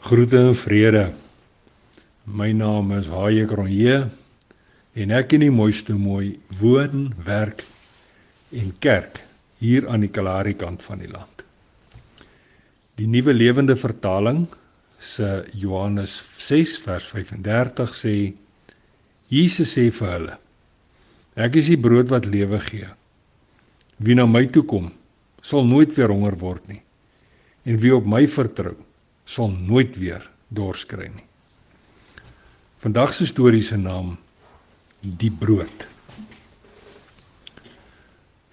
Groete en vrede. My naam is Haie Kronje en ek in die mooiste mooi woon, werk en kerk hier aan die Kalahari kant van die land. Die nuwe lewende vertaling se Johannes 6 vers 35 sê Jesus sê vir hulle: Ek is die brood wat lewe gee. Wie na my toe kom, sal nooit weer honger word nie. En wie op my vertrou, sal nooit weer dors kry nie. Vandag se storie se naam Die brood.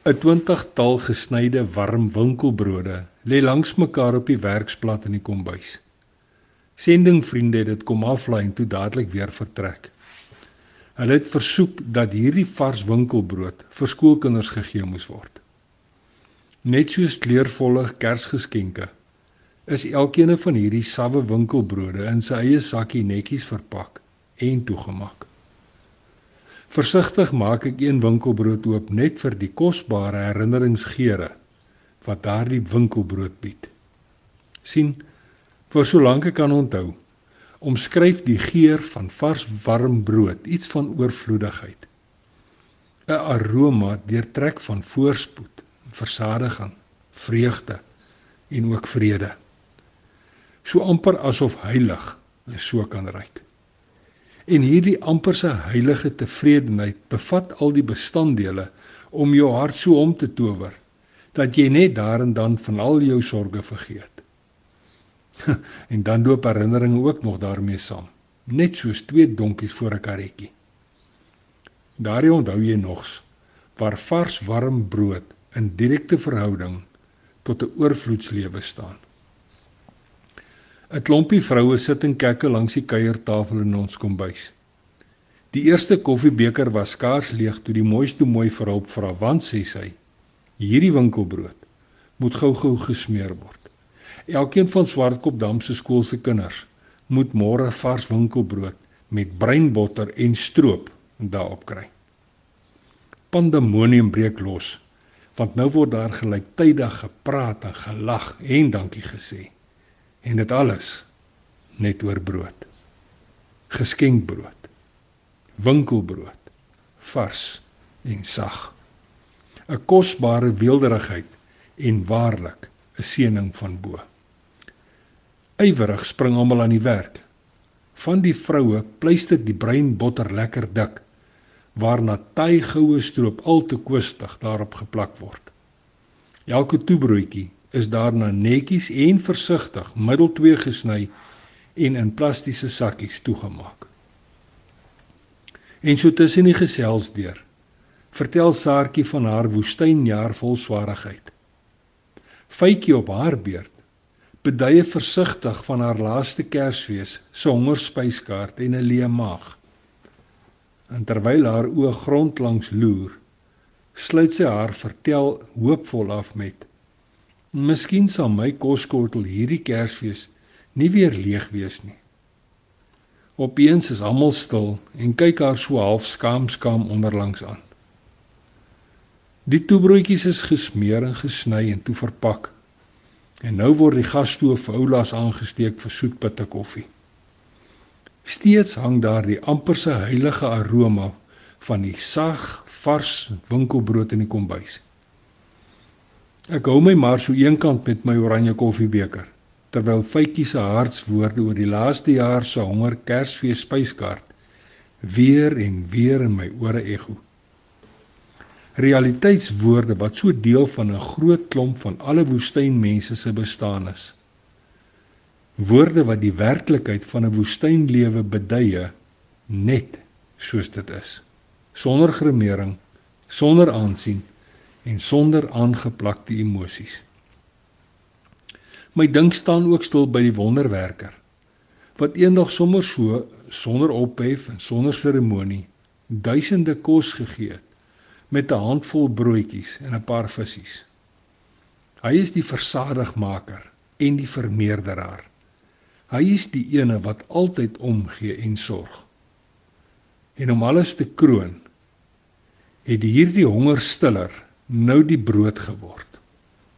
'n 20-tal gesnyde warm winkelbrode lê langs mekaar op die werksblad in die kombuis. Sendingvriende het dit kom aflaai en toe dadelik weer vertrek. Hulle het versoek dat hierdie vars winkelbrood vir skoolkinders gegee moes word. Net soos kleurvolle kersgeskenke is elkeen van hierdie sawwe winkelbrode in sy eie sakkie netjies verpak en toegemaak. Versigtig maak ek een winkelbrood oop net vir die kosbare herinneringsgeure wat daardie winkelbrood bied. sien vir solank ek kan onthou omskryf die geur van vars warm brood iets van oorvloedigheid 'n aroma deurtrek van voorspoed versadiging vreugde en ook vrede so amper asof heilig so kan ryk. En hierdie amperse heilige tevredenheid bevat al die bestanddele om jou hart so om te tower dat jy net daar en dan van al jou sorges vergeet. en dan loop herinneringe ook nog daarmee saam, net soos twee donkies voor 'n karretjie. Daarin onthou jy nogs waar vars warm brood in direkte verhouding tot 'n oorvloedslewe staan. 'n Klompie vroue sit en kekke langs die kuiertafel in ons kombuis. Die eerste koffiebeker was skaars leeg toe die mooiste mooi vrou vra want sê sy: "Hierdie winkelbrood moet gou-gou gesmeer word. Elkeen van Swartkopdam se skool se kinders moet môre vars winkelbrood met breinbotter en stroop daarop kry." Pandemonium breek los want nou word daar gelyktydig gepraat en gelag en dankie gesê en dit alles net oor brood. Geskenkbrood. Winkelbrood. Vars en sag. 'n Kosbare weelderigheid en waarlik 'n seëning van bo. Ywerig spring almal aan die werk. Van die vroue pleister die bruin botter lekker dik waarna taai goue stroop al te kwistig daarop geplak word. Elke toebroodjie is daarna netjies en versigtig middeltwee gesny en in plastiese sakkies toegemaak. En so tussen die gesels deur vertel Saartjie van haar woestynjaar vol swaarigheid. Fytjie op haar beurt beduie versigtig van haar laaste Kersfees se hongerspyskaart en 'n leë maag. En terwyl haar oë grondlangs loer, sluit sy haar vertel hoopvol af met Miskien sal my koskortel hierdie Kersfees nie weer leeg wees nie. Opeens is almal stil en kyk haar so half skaam-skaam onderlangs aan. Die toebroodjies is gesmeer en gesny en toe verpak. En nou word die gasstoof oulas aangesteek vir soetpitte koffie. Steeds hang daar die amperse heilige aroma van die sag, vars winkelbrood in die kombuis. Ek hou my maar so eenkant met my oranje koffiebeker terwyl Fytjie se hartswoorde oor die laaste jaar se honger Kersfees spyskaart weer en weer in my ore ego. Realiteitswoorde wat so deel van 'n groot klomp van alle woestynmense se bestaan is. Woorde wat die werklikheid van 'n woestynlewe beduie net soos dit is, sonder gremering, sonder aansien en sonder aangeplakte emosies. My dink staan ook stil by die wonderwerker wat eendag sommer so sonder ophef en sonder seremonie duisende kos gegee het met 'n handvol broodjies en 'n paar visse. Hy is die versadigmaker en die vermeerderaar. Hy is die ene wat altyd omgee en sorg. En om alles te kroon, het hierdie hongerstiller nou die brood geword.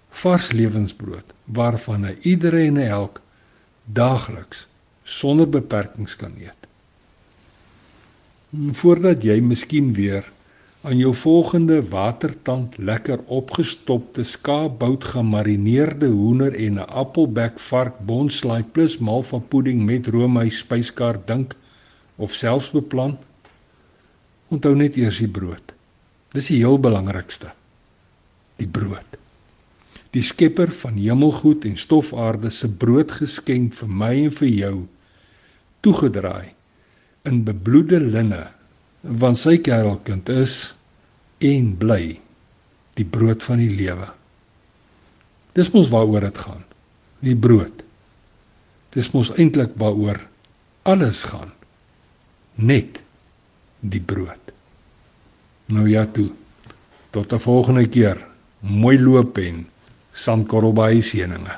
Vars lewensbrood waarvan hy iedereen en elk daagliks sonder beperkings kan eet. Voordat jy miskien weer aan jou volgende watertand lekker opgestopte skaapbout gemarineerde hoender en 'n appelbek vark bonslaai plus malva pudding met roomys spyskaart dink of selfs beplan onthou net eers die brood dis die heel belangrikste die brood die skepper van hemelgoed en stofaarde se brood geskenk vir my en vir jou toegedraai in bebloede linne want sy kerelkind is en bly die brood van die lewe. Dis mos waaroor dit gaan. Die brood. Dis mos eintlik waaroor alles gaan. Net die brood. Nou ja toe. Tot 'n volgende keer. Mooi loop en sandkorrel by seëninge.